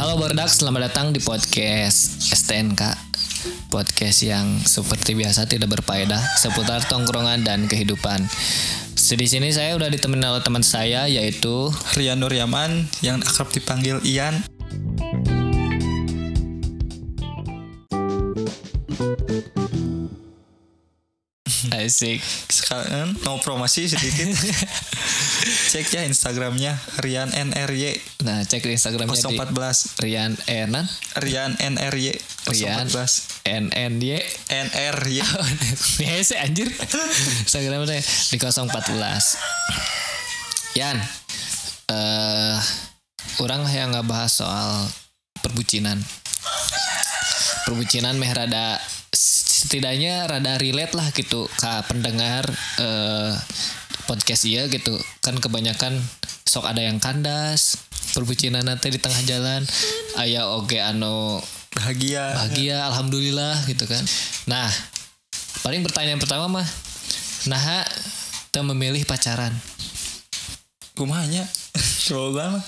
Halo Bordak, selamat datang di podcast STNK Podcast yang seperti biasa tidak berfaedah Seputar tongkrongan dan kehidupan. Di sini saya udah ditemenin oleh teman saya yaitu Rian Nur Yaman yang akrab dipanggil Ian. Asik Sekarang mau promosi sedikit. Cek ya Instagramnya Rian NRY Nah cek di Instagramnya di 014 Rian Enan Rian NRY Rian 014 NNY NRY Biasa anjir. Instagramnya di 014 Yan eh Orang yang nggak bahas soal perbucinan. Perbucinan meh rada Setidaknya rada relate lah gitu Ke pendengar eh, podcast iya gitu. Kan kebanyakan sok ada yang kandas Perbucinan nanti di tengah jalan Ayah oge anu bahagia. bahagia alhamdulillah gitu kan. Nah paling pertanyaan pertama mah nah kita memilih pacaran? Kumanya coba mah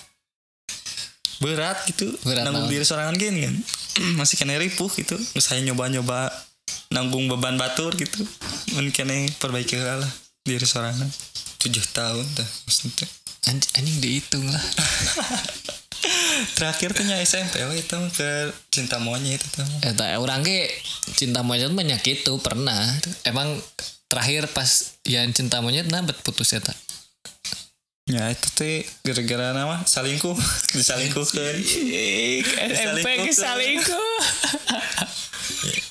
berat gitu. Berat nanggung diri sorangan gini kan. Masih kena ripuh gitu. Saya nyoba-nyoba nanggung beban batur gitu. Mungkin perbaiki lah diri sorangan tujuh tahun dah maksudnya. Anj anjing dihitung lah. Terakhir tuh nya SMP we itu ke cinta monyet itu Eta orang ke cinta monyet banyak itu pernah. Emang terakhir pas yang cinta monyet nah bet putus eta ya itu teh gara-gara nama salingkuh. Disalingkuhkeun SMP kesalingkuh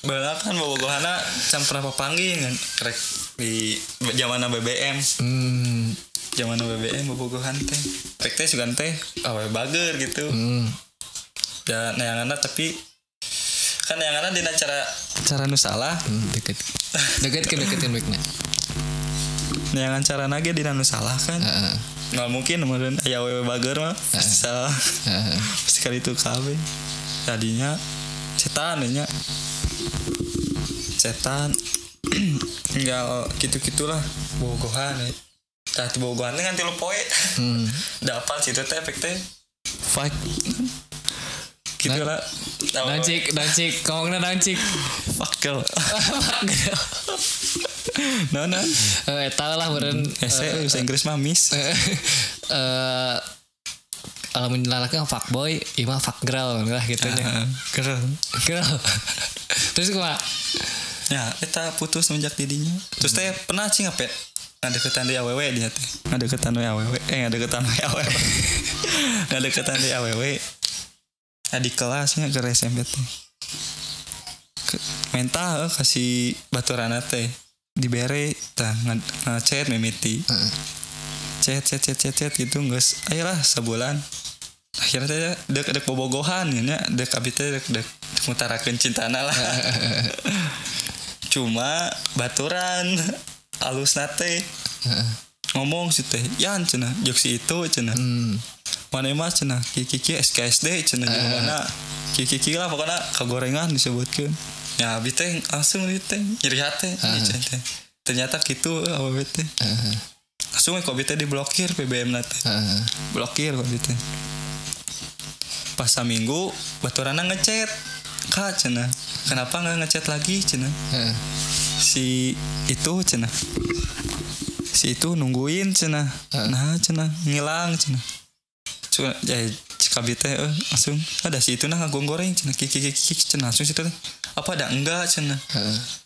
Bala kan bobogohana can pernah papanggih kan? Rek di zaman BBM hmm, zaman BBM bobogohan teh. Rek teh sugan teh awe bager gitu. Hmm. dan neanganna tapi kan neanganna dina cara cara nu salah. Hmm, deket. Deket ke deketin baiknya neangan cara nage dina nu salah kan? Heeh, nggak mungkin kemudian aya awewe bager mah pasti salah heeh. pasti kali itu kabeh tadinya setan nya setan tinggal gitu-gitulah. Bogohan ya. Tah ti bogohan teh nganti lu poe Hmm. dapat situ teh efek teh. Fuck gitu lah Dancik, dancik, ngomongnya dancik. fuck girl. Nah nah Eh, tahu lah beren. Ese bahasa Inggris mah miss. Eh, eh, kalau menjelaskan fuckboy, ima fuck girl lah gitu nya. girl. Girl. Terus gua ya kita putus semenjak didinya. Terus teh pernah sih ngapet ngadeketan di aww dia teh. Ngadeketan di aww eh ngadeketan di aww ngadeketan di aww nah, di kelasnya ke SMP teh. Mental eh, kasih baturana teh. Dibere tah nge- ngechat mimiti. Heeh. chat chat chat chat chat gitu guys ayolah sebulan akhirnya teh dek dek bobogohan ya dek abis teh dek dek mutarakeun cintana lah. Cuma baturan alus nate. Ngomong sih teh yan cina jok si itu cina Hmm. mana mas? Cina kiki kiki SKSD cina di mana kiki kiki lah pokoknya kagorengan disebutkan. Ya abis teh langsung di teh nyeri hati teh. ternyata gitu awet teh. Langsung kok teh diblokir PBM nate. Blokir kok pas minggu baturana ngechat kak cina. Kenapa nggak ngechat lagi cina? Heeh. si itu cina. Si itu nungguin cina. Nah cina. Ngilang cina. Cuma ya cikabi teh eh, langsung. Ada si itu nah ngagong goreng cina. Kiki kiki cina. Langsung situ teh apa ada enggak cina.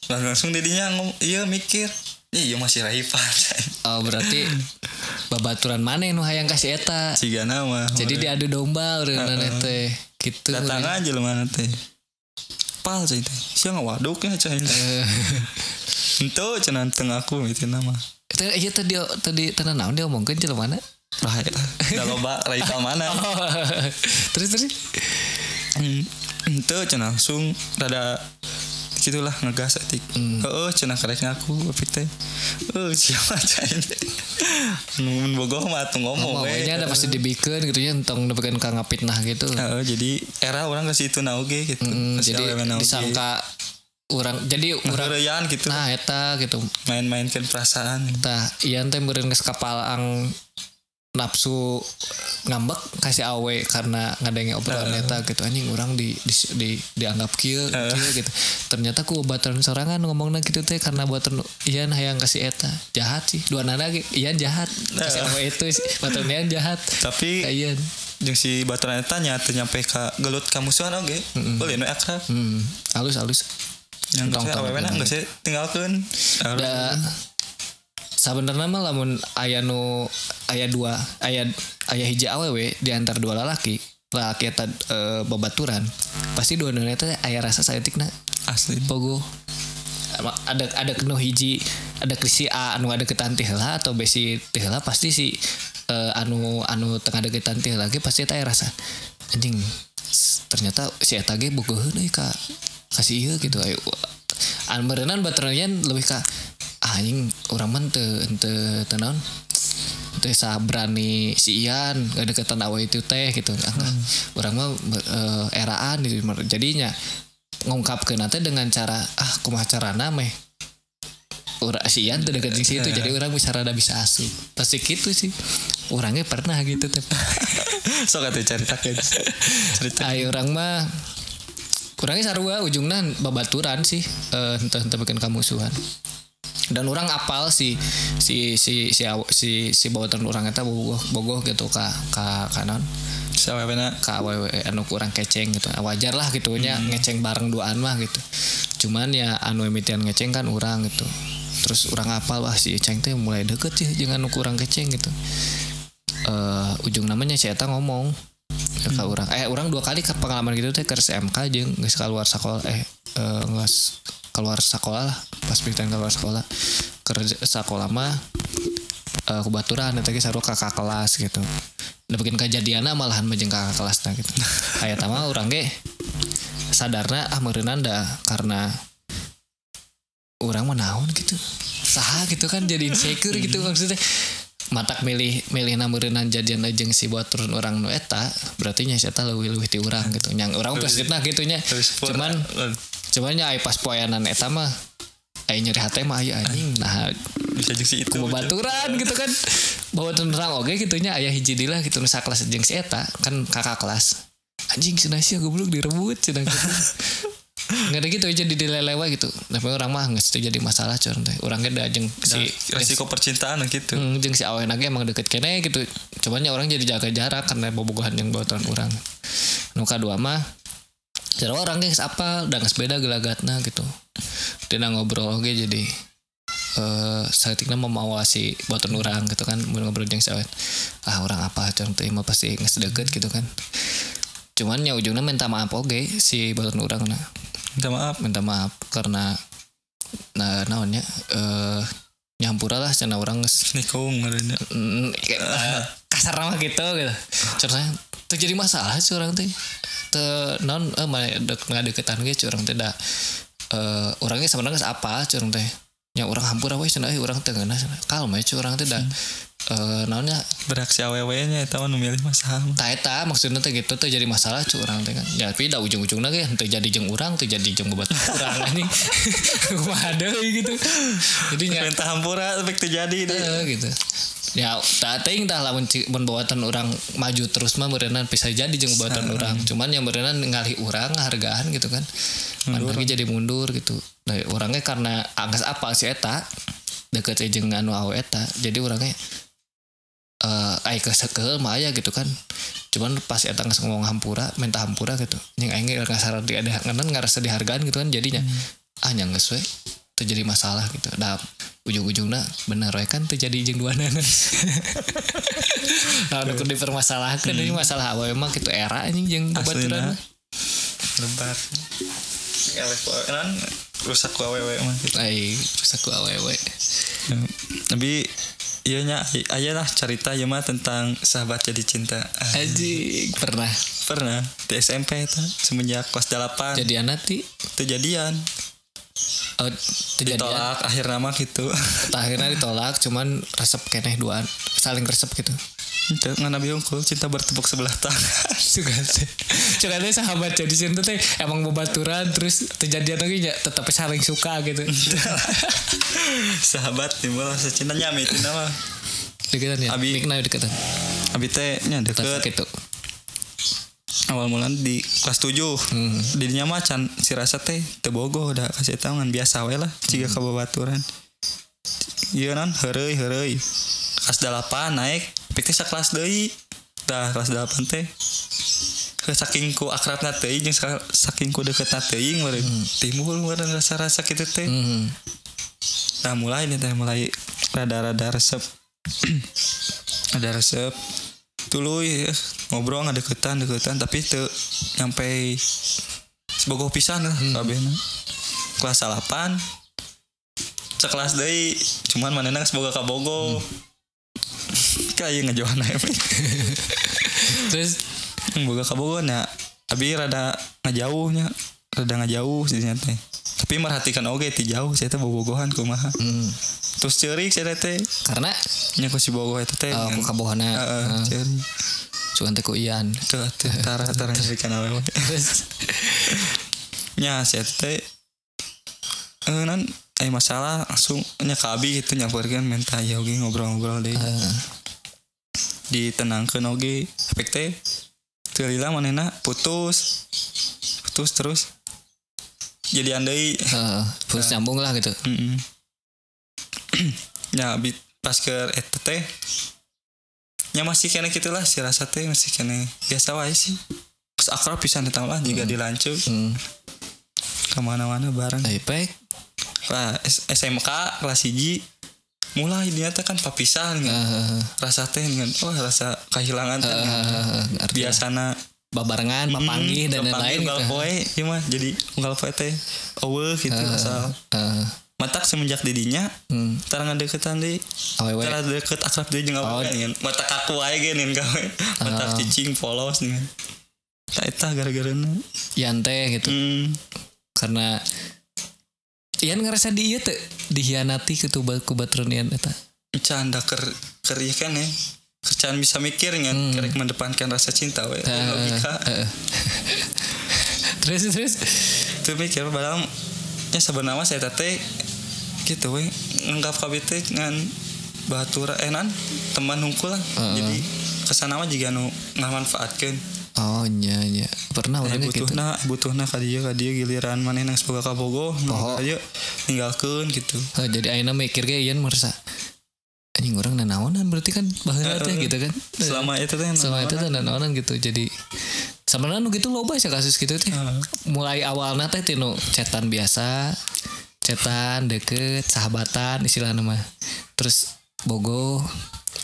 Lang- langsung didinya ngom iya mikir. Iya masih rahipan Oh berarti babaturan mana nu hayang kasih eta. si gana mah. Jadi diadu domba urang teh. Gitu. datang aja lu mana teh. Pal cai teh. Siapa ngewaduk ya cai Eh, itu cina tengah aku itu nama. Itu iya tadi tadi tenan naon dia omongkeun jelema mana? lah ya. Udah loba rahipan mana? Terus terus. Hmm, itu cina langsung rada gitulah ngegas etik Hmm. oh cina karek ngaku tapi teh oh siapa cai nun bogoh mah tuh ngomong we. Ngomongnya ada pasti dibikeun gitu ya entong nepikeun ka ngapitnah gitu. Heeh, jadi era orang kasih itu nauge gitu Kasih jadi nauge. disangka orang jadi orang Ngeheureuyaan gitu nah eta gitu main-mainkan perasaan tah ieu teh meureun geus kapalang nafsu ngambek kasih awe karena ngadengin obrolan eta gitu. Anjing orang di, di, di dianggap kieu kieu gitu. Ternyata ku baturan sorangan ngomongna gitu teh karena baturan ian hayang kasih eta. Jahat sih dua nana ge ian jahat. Kasih awe itu sih baturan ian jahat. Tapi Ka ian. jeung si baturan eta nya teu nyampe ka gelut kamusuhan oge? Boleh nu akrab. Hmm halus halus yang Tong- tong- awewe na geus tinggalkeun. Da sebenarnya mah lamun aya nu aya dua aya aya hiji awewe di antara dua lalaki lalaki eta e, babaturan pasti dua dua eta aya rasa saeutikna. Asli. Pogo. Ada ada kena hiji ada krisi A anu ada ketan teh heula atau besi teh heula pasti si eh, anu anu tengah deketan teh lagi pasti eta aya rasa. Anjing ternyata si eta ge bogoheun euy ka kasih ieu gitu. Ayo an bateran lebih ka ah, anjing urang mah teu teu teu naon teu sa berani si Ian gak deketan awe itu teh gitu. Ah, orang mah eh, eraan gitu jadinya ngungkapkeun nanti dengan cara ah kumaha carana meh? Ura si Ian tuh deket di situ jadi orang bisa rada bisa asup pasti gitu sih. Orangnya pernah gitu teh. Sok atuh caritakeun cerita. Ayo orang mah kurangnya sarua ujungnya babaturan sih. Eh entah entah bikin kamusuhan dan orang apal si si si si si si bawatan orang eta bogoh bogoh gitu ka ka kanon. Si awewe na ka awewe anu kurang keceng gitu. Wajar lah gitu nya ngeceng bareng duaan mah gitu. Cuman ya anu emitian ngeceng kan orang gitu. Terus orang apal wah si ceng teh mulai deket sih jangan anu kurang keceng gitu. Eh ujung namanya si eta ngomong ya ka orang eh orang dua kali ke pengalaman gitu teh ke SMK jeung geus keluar sekolah eh geus keluar sekolah lah pas pikiran keluar sekolah kerja sekolah mah eh kubaturan eta ge sarua kakak kelas gitu. Udah bikin kejadiannya malahan mejeng kakak kelas nah gitu. Aya tama orang ge sadarna ah meureunna da karena orang mah naon gitu. Saha gitu kan jadi insecure gitu maksudnya. Matak milih milih nameureunna jadian jeung si buat turun orang nu eta berarti nya si eta leuwih-leuwih ti urang gitu. Yang orang positifna gitu nya cuman cuman aya pas poeanan eta mah aya nyeri hate mah aya anjing. Nah bisa jeung si itu baturan gitu kan. Bawa orang oke gitu nya ayah hiji dilah gitu nusa kelas jeung si eta kan kakak kelas. Anjing cenah sia goblok direbut cenah gitu nggak ada gitu jadi dilelewa gitu. Tapi orang mah nggak jadi masalah cuman teh orangnya ada jeung si resiko percintaan gitu. Hmm, jeung si awen lagi emang deket kene gitu. Cuman ya orang jadi jaga jarak karena bobogohan yang bawaan orang. Nu kadua mah cara orang geus apa udah geus beda gelagatna gitu. Tina ngobrol oke jadi eh saeutikna memawasi bawaan orang gitu kan mun ngobrol si awen. Ah orang apa cuman teh mah pasti geus deket gitu kan. Cuman ya ujungnya minta maaf oke si bawaan orang nah minta maaf? Minta maaf karena nah naonnya eh nyampura lah cina orang nikung ngaranna Mm, kasar nama gitu gitu. Caranya terjadi masalah sih orang teh te non eh mana dek nggak deketan gitu orang teh dah. Eh orangnya sebenarnya apa curang teh. Yang orang hampura we cenah orang teh ngeuna cenah kalem ya curang teh dah eh naonnya? Beraksi awewe nya eta mah nu milih mah saha mah. tak eta maksudnya teh gitu teh jadi masalah curang teh kan. Ya tapi dah ujung-ujungnya ge teu jadi jeung urang teu jadi jeung bebat urang anjing. Kumaha deui gitu. Jadi nya Perintah hampura tapi terjadi deh. Eh, gitu. Ya tak ting tah lamun mun bawatan orang maju terus mah meureunnan bisa jadi jeung bawatan orang cuman yang meureunnan ngalih urang hargaan gitu kan. Lagi jadi mundur gitu. Nah orangnya karena angkas apa si eta? Deket jeung anu awe eta. Jadi orangnya eh ai kesekel mah aya gitu kan cuman pas eta geus ngomong hampura minta hampura gitu yang aing ge ngasar di ada ngenan ngarasa dihargaan gitu kan jadinya ah nya geus we terjadi masalah gitu nah ujung-ujungnya bener we kan terjadi jeung dua nana nah udah kudu dipermasalahkan ini masalah apa emang gitu era anjing jeung Aslina. babaturan mah. Lebar. Elek kan rusak ku awewe mah gitu. rusak ku awewe Ya, Tapi iya nya aya lah cerita ya mah tentang sahabat jadi cinta. Anjing pernah? Pernah. Di SMP itu semenjak kelas 8 jadi anak ti kejadian oh, terjadi ditolak akhir nama gitu. Akhirnya ditolak cuman resep keneh duaan. Saling resep gitu itu ngana biungkul cinta bertepuk sebelah tangan. Juga teh juga teh sahabat jadi cinta teh emang bebaturan terus terjadi lagi ya tetapi saling suka gitu. Sahabat timbul rasa cinta nyami itu nama deketan ya? Abi. Mikna deketan. Abi teh nya deket. gitu awal mulan di kelas 7 Hmm. didinya mah can si rasa teh teu bogoh udah kasih tahu kan biasa we lah jika ke babaturan iya non heureuy heureuy. Kelas 8 naik pikir kelas deui. Dah kelas 8 teh. Ke saking ku akrabna teuing jeung sa- saking ku deketna teuing meureun. Timbul rasa-rasa kitu teh. Hmm. nah mulai nih teh mulai rada-rada resep. Ada resep. Tuluy eh, ngobrol nggak deketan deketan tapi te nyampe sebogoh pisan lah kabehna kelas 8 sekelas deui cuman manehna geus boga kabogo kayak ngejohan aja terus? Boga kabogo nya abi rada ngajauhnya rada ngajauh sih teh. Tapi merhatikan oge ti jauh saya teh bobogohan kumaha. Hmm. terus ceurik saya teh. Karena? Nya ku si bogoh eta teh oh, kabohana Heeh, Heeh. ceurik. Cuman teh ku ian. Tuh tara nyarikan awewe terus? Nya saya teh eh nan eh masalah langsung nya ka abi gitu nyamperkeun minta ya oge ngobrol-ngobrol deh. Eh, ditenangkeun oge efek teh teu lila manehna putus. Putus terus. Jadi andai. Eh, terus nyambung lah gitu. Mm-mm. ya abi pas ke eta teh nya masih kena gitulah si rasa teh masih kena biasa wae sih. Terus akrab pisan eta lah jika dilancu. Hmm. ke mana-mana bareng. Wah, S- SMK kelas 1 mulai dia teh kan papisan kan. eh, rasa teh kan wah rasa kehilangan teh eh, kan. ngerti lah. biasana babarengan papanggih dan lain-lain unggal gitu. poe mah jadi unggal poe teh eueuh gitu Eh, asal eh, matak semenjak didinya hmm. tara ngadeukeutan deui awewe tara deket akrab deui jeung Oh. kan matak aku wae ge nin gawe matak Oh. cicing polos nih Tah eta gara-garana yante gitu hmm karena Ian ngerasa di ieu teh dihianati gitu ku baturan Ian eta canda ker ker ieu kan ya kerjaan bisa mikir kan Hmm. kerek mendepankan rasa cinta we Eh, logika eh. terus terus itu mikir padahal nya sebenarnya saya tete gitu we nganggap kabeh teh ngan batura enan teman hungkul lah Heeh. jadi ke sana mah juga nu ngamanfaatkeun oh nya nya pernah orangnya gitu? butuhna butuhna ka dieu ka dieu giliran maneh nang semoga kabogo Oh. ayo tinggalkeun gitu. Eh, jadi Aina mikir kayak Ian merasa anjing orang nanaonan berarti kan baheula teh Eh, gitu kan? Selama itu teh selama itu tuh nanaonan gitu. Jadi sebenarnya nu gitu loba sih kasus gitu teh. Heeh. mulai awalnya teh tinu cetan biasa cetan deket sahabatan istilahnya mah. Terus bogo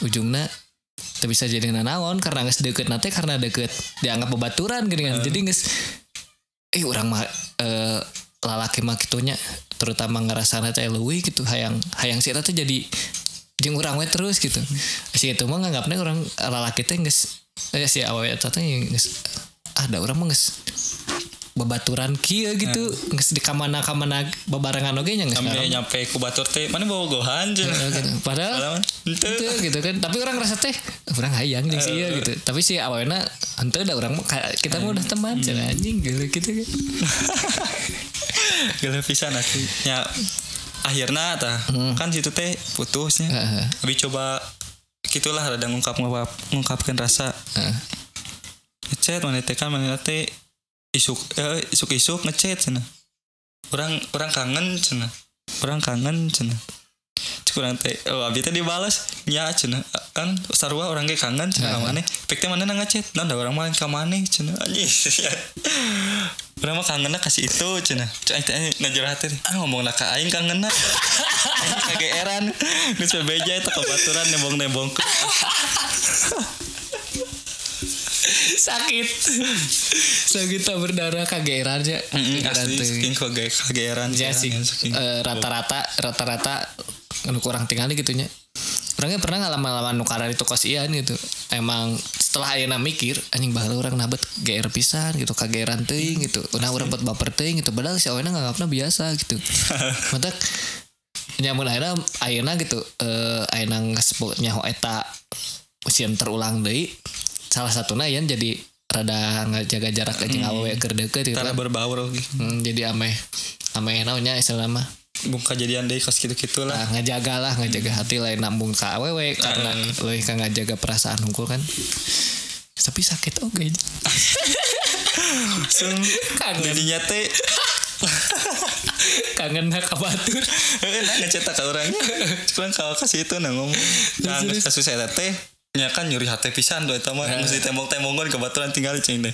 ujungnya teu bisa jadi nanaon karena nges deket nate karena deket dianggap bebaturan gini kan. Jadi nges eh orang mah eh, lalaki mah kitunya terutama ngerasa teh leuwih gitu hayang hayang sih teh jadi jeung urang we terus gitu. Si itu mah nganggapnya orang lalaki teh geus eh si awewe eta teh geus ada orang mah geus babaturan kieu gitu geus di kamana kamana babarengan oge nya ngaran. nyampe ku batur teh mana bawa gohan Eh, gitu. padahal Henteu gitu kan. Tapi orang ngerasa teh orang hayang jeung si ieu gitu. Tapi si awalnya henteu da orang kita mah udah teman cenah anjing gitu gitu kan. Gila pisan asli ya akhirnya tah kan situ teh putusnya. Heeh. Abi coba gitulah rada ngungkap ngungkap ngungkapkan rasa. Heeh. ngechat mana teh kan mana teh isuk eh, isuk isuk ngechat cina. Orang orang kangen cina. Orang kangen cina Cuk urang teh oh abi teh dibalas nya cina kan sarua orang ge kangen cina ka maneh pek teh mana ngechat nah da orang main ka maneh cina anjing Urang mah kangenna kasih itu cina teh ngajurah teh ah ngomong ka aing kangenna Aing kageeran geus bebeja eta kabaturan nebong-nebong sakit. Sakit tak berdarah kageran aja Heeh, Kageran asli saking kage kageeran Ya sih. saking- eh, rata-rata rata-rata anu kurang tinggal gitunya. Orangnya pernah ngalaman-ngalaman nukaran itu kos ian gitu. Emang setelah ayeuna mikir anjing baheula orang nabet GR pisan gitu kageran teuing gitu. Udah orang buat baper teuing gitu. Padahal si awalnya nganggapna biasa gitu. Matak nyamun ayeuna ayeuna gitu eh ayeuna geus nyaho eta usian terulang deui. Salah satunya Ian jadi rada ngajaga jarak ke jeung awewe keur gitu. Tara berbaur lagi. Hmm, jadi ameh ameh naonnya istilah mah bung kejadian deh kos gitu gitulah Nah, ngejaga lah ngejaga hati lain nambung ke awewe karena lo kan ngejaga perasaan hunkul kan. Tapi sakit oke. Langsung Kangen. jadinya teh. Kangen ka batur. Nah ngecetak ke orangnya. Cuman kalau kasih itu nah ngomong. Nah kasus saya teh nya kan nyuri hati pisan doa itu mah mesti tembok-tembongan kebetulan tinggal ceng deh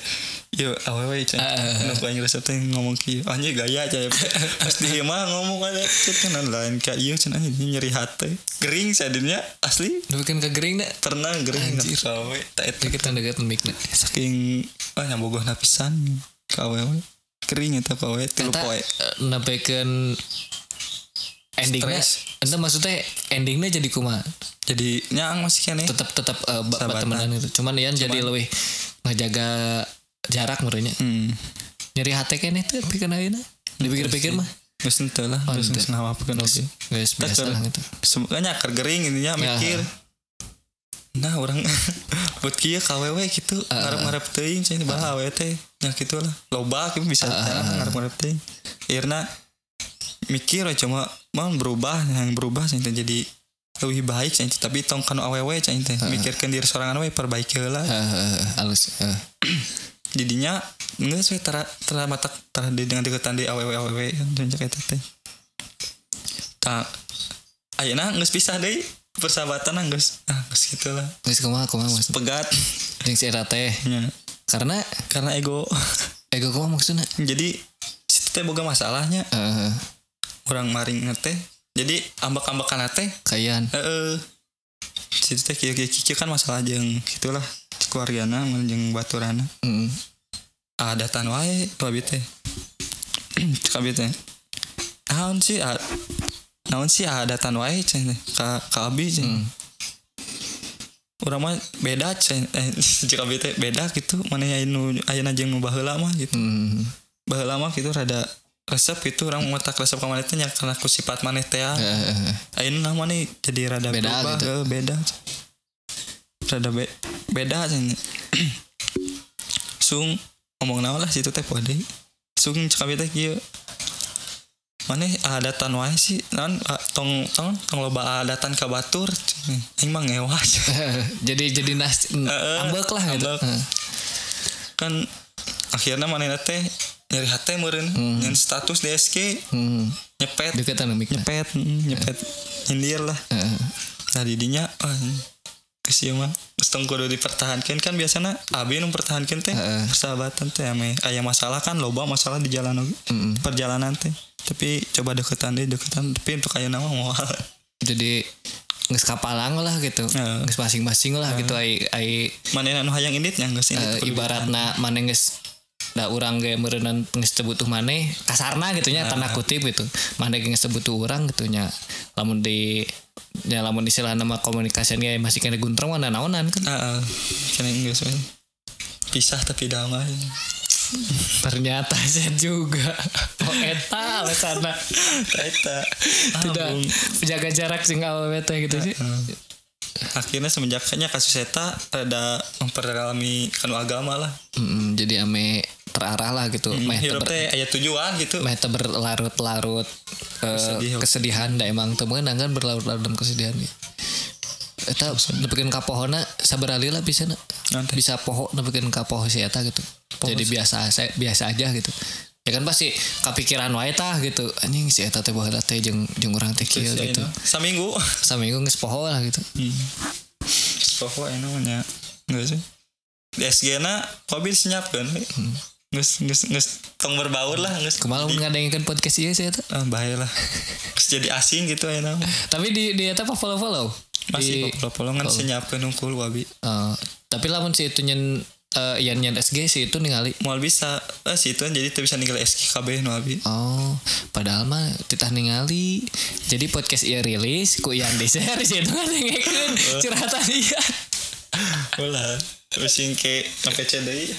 yuk awewe ceng. Ah. nu aing resep teh ngomong kieu anjing gaya aja pas di mah ngomong ada kan. Lain kayak ieu cen anjing nyeri hati. Gering sadenya asli. Lu bikin kegering dah pernah gering Anjir. kawe tak eta kita dekat mic nah saking ah nyabogohna pisan ka awewe kering eta ka awewe tilu Eta poe. eh, nampikeun endingnya ente maksudnya endingnya jadi kumaha jadi nyang masih kene tetap tetap uh, temenan gitu cuman Ian jadi lebih ngejaga jarak menurutnya hmm nyeri hati kan itu kan ayeuna dipikir-pikir mah Geus henteu lah, Oh, geus henteu. geus ngawapkeun oge. guys biasa lah gitu Semuanya akar gering intinya Ya. mikir. Nah, orang buat kieu KWW gitu, ngarep-ngarep teuing cenah bae awe teh. Nya kitu lah. Loba kieu bisa uh, ngarep-ngarep teuing. Akhirna mikir we cuma mau berubah yang berubah teh jadi lebih baik teh. tapi tong kanu awewe cenah teh mikirkeun diri sorangan we perbaiki. Eh, halus. Jadinya geus we tara tara matak tara di dengan deketan di awewe awewe cenah eta teh. Tak ayeuna geus pisah deui persahabatan geus ah geus kitu lah. Geus kumaha kumaha maksud pegat jeung si teh Ya, karena karena ego ego kumaha maksudnya jadi situ teh boga masalahnya orang maring teh jadi ambak-ambakan teh kayan. Heeh. Situ teh kieu kieu kieu kan masalah jeung gitulah keluargana jeung baturana. Mm. adatan wae babi teh. Abi teh. Naon sih a- naon sih adatan wae cenah teh? Ka ka abi cenah Urang mah beda cenah eh, cek abi teh beda gitu. Mana aya nu ayeuna jeung nu baheula mah gitu. Mm. baheula mah gitu rada resep gitu orang ngotak resep ka maneh teh nya karena ku sifat maneh teh ya. Eh. Ayeuna mah nih jadi rada Beda berubah, gitu. eh, beda. Rada be beda cenah. Sung ngomong naon lah situ teh deui. Sung cek abi teh kieu. Maneh adatan wae sih naon ah, tong tong tong loba adatan ka batur. Aing mah ngewa. jadi jadi nas ambek lah gitu ambek. Kan akhirnya maneh teh nyari hate meureun nyen status DSG Hmm. nyepet. Deketan nah. nyepet nyepet. Nyindir lah. Eh, nah didinya oh, kesieu mah geus tong kudu dipertahankan kan biasanya abi nu pertahankan teh Heeh. persahabatan teh ame. Aya masalah kan loba masalah di jalan mm. perjalanan teh. Tapi coba deketan deh deketan. Tapi untuk ayeuna mah moal jadi nges kapalang lah gitu. Nges masing-masing lah gitu ai ai manehna nu hayang indit nya geus eh, indit kudu ibaratna mana nges da urang ge meureunnan nges butuh maneh kasarna gitu nya tanda kutip gitu. Maneh ge nges butuh urang gitu nya. Lamun di ya lamun istilah nama komunikasi ge masih kena guntreng mana naonan kan. Heeh. geus we pisah tapi damai. Ternyata saya juga. Oh eta alasanna eta. Tidak jaga jarak sing awewe teh gitu sih. Akhirnya semenjaknya kasus eta ada memperdalam kanu agama lah. Mm, jadi ame terarah lah gitu meh teu hirup ber- teh aya tujuan gitu meh berlarut-larut eh, Kesedihan. kesedihan da emang teu meunang kan berlarut-larut dalam kesedihan gitu. Eta nepikeun ka pohona sabaraha lah bisa Nanti. bisa poho nepikeun ka poho si eta gitu. Jadi biasa saya biasa aja gitu. Ya kan pasti kepikiran wae tah gitu. Anjing si eta teh baheula teh jeung jeung urang teh kieu gitu. Aina. saminggu Saminggu geus poho lah gitu. pokok enak nya enggak sih di SG na mobil senyap kan nges nges nges tong berbaur lah nges Kumaha mun ngadengkeun podcast ieu si eta. ah, bahaya lah jadi asing gitu enak Tapi di di eta apa follow-follow? masih Di- kan senyap kan nungkul wabi Eh, tapi lamun si itu nyen eh yang nyen SG si itu ningali mau bisa eh si itu jadi tuh bisa ninggal SG KB nu abi Oh, padahal mah titah ningali. Jadi podcast ieu rilis ku Ian Deser sih itu ngadengkeun curhatan dia. ulah terus yang ke PC deui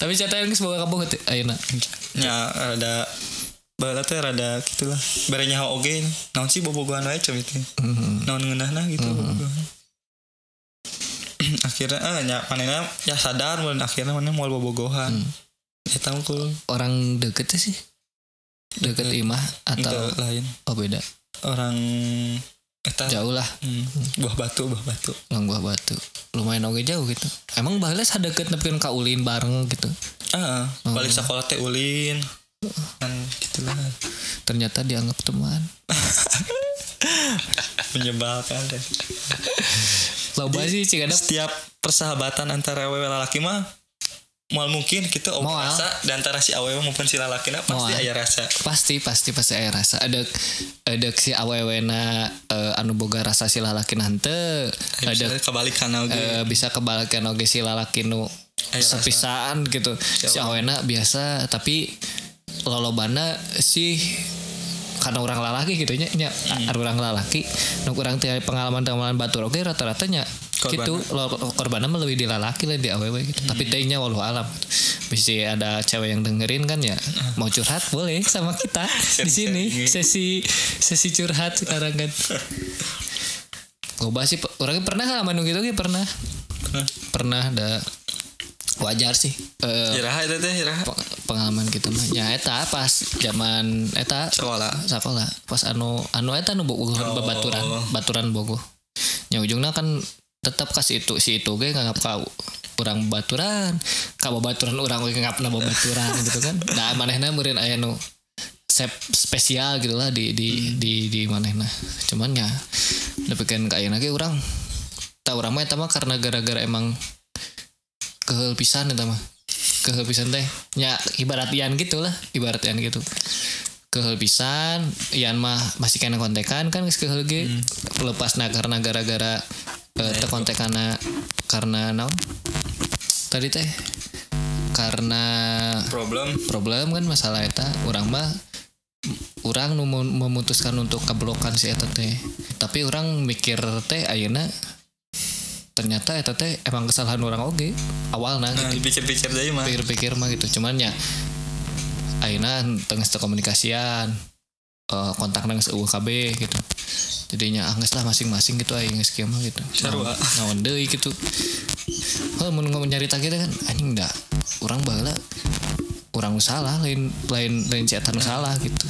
Tapi catatan geus boga kabeh teh ayeuna. nya ada bala teh rada gitulah. Barenya oge naon sih bobogohan wae coba itu. Mhm. naon ngeunahna gitu bobogohan akhirnya ah nya manehna ya sadar mun akhirnya mana mau bobogohan ya tahu kul. Orang deket sih. deket imah atau Atau lain. Oh beda. Orang eta jauh lah. Hmm, buah batu buah batu. Lang buah batu. Lumayan oke jauh gitu. Emang baheula deket nepikeun ka ulin bareng gitu. Ah balik sekolah teh ulin. Kan gitulah. Ternyata dianggap teman. Menyebalkan deh. Loba sih cik ada setiap persahabatan antara awewe lalaki mah mal mungkin gitu oh Moal. rasa di antara si awewe maupun si lalaki pasti aya rasa. Pasti pasti pasti aya rasa. Ada ada si awewena eh, anu boga rasa si lalaki nante ada ada kebalik kana oge. eh, bisa kebalikan oge si lalaki nu Aya rasa. sepisaan gitu. Si awena biasa tapi lolobana sih karena orang lalaki gitu nya nya Hmm. orang lalaki nu kurang teh pengalaman pengalaman batur oke rata-rata nya Korbanna. gitu. Lo korbannya lebih di lalaki lah di awewe gitu. Tapi Hmm. tehnya walau alam bisa ada cewek yang dengerin kan ya. Mau curhat boleh sama kita di sini. Sesi. Sesi curhat sekarang kan. Loba sih orangnya pernah ngalamin gitu gitu pernah. Hah? pernah ada. Wajar sih eh, iraha itu teh iraha pengalaman gitu mah. Ya eta pas zaman eta sekolah. sekolah. Pas anu anu eta nu bogoh baturan baturan bogoh. Nya ujungnya kan tetap kasih itu si itu ge nganggap kau orang baturan kau baturan orang ge nganggap nama baturan gitu kan. Nah manehna meureun aya nu sep spesial gitu lah di di di di manehna. Cuman ya dapikeun ka ayeuna ge urang tak urang mah eta mah karena gara-gara emang keheul pisan eta mah. Keheul pisan teh nya ibarat ian gitu lah ibarat ian gitu. Keheul pisan ian mah masih kena kontekan kan geus keheul ge. Lepas nah karena gara-gara eh, teu kontekana karena naon? Tadi teh karena problem. problem kan masalah eta. Orang mah orang memutuskan untuk kablokan si eta teh. Tapi orang mikir teh ayeuna ternyata eta teh emang kesalahan orang oge awalnya nah, gitu. dipikir-pikir deui mah. Pikir-pikir mah gitu. Cuman ya ayeuna tengah komunikasian eh, kontak nang UKB gitu jadinya angges lah masing-masing gitu aing geus kieu mah gitu. Sarua. naon deui gitu. Oh mun ngomong nyarita gitu kan anjing dah orang baheula orang nu salah lain lain lain si eta nu salah gitu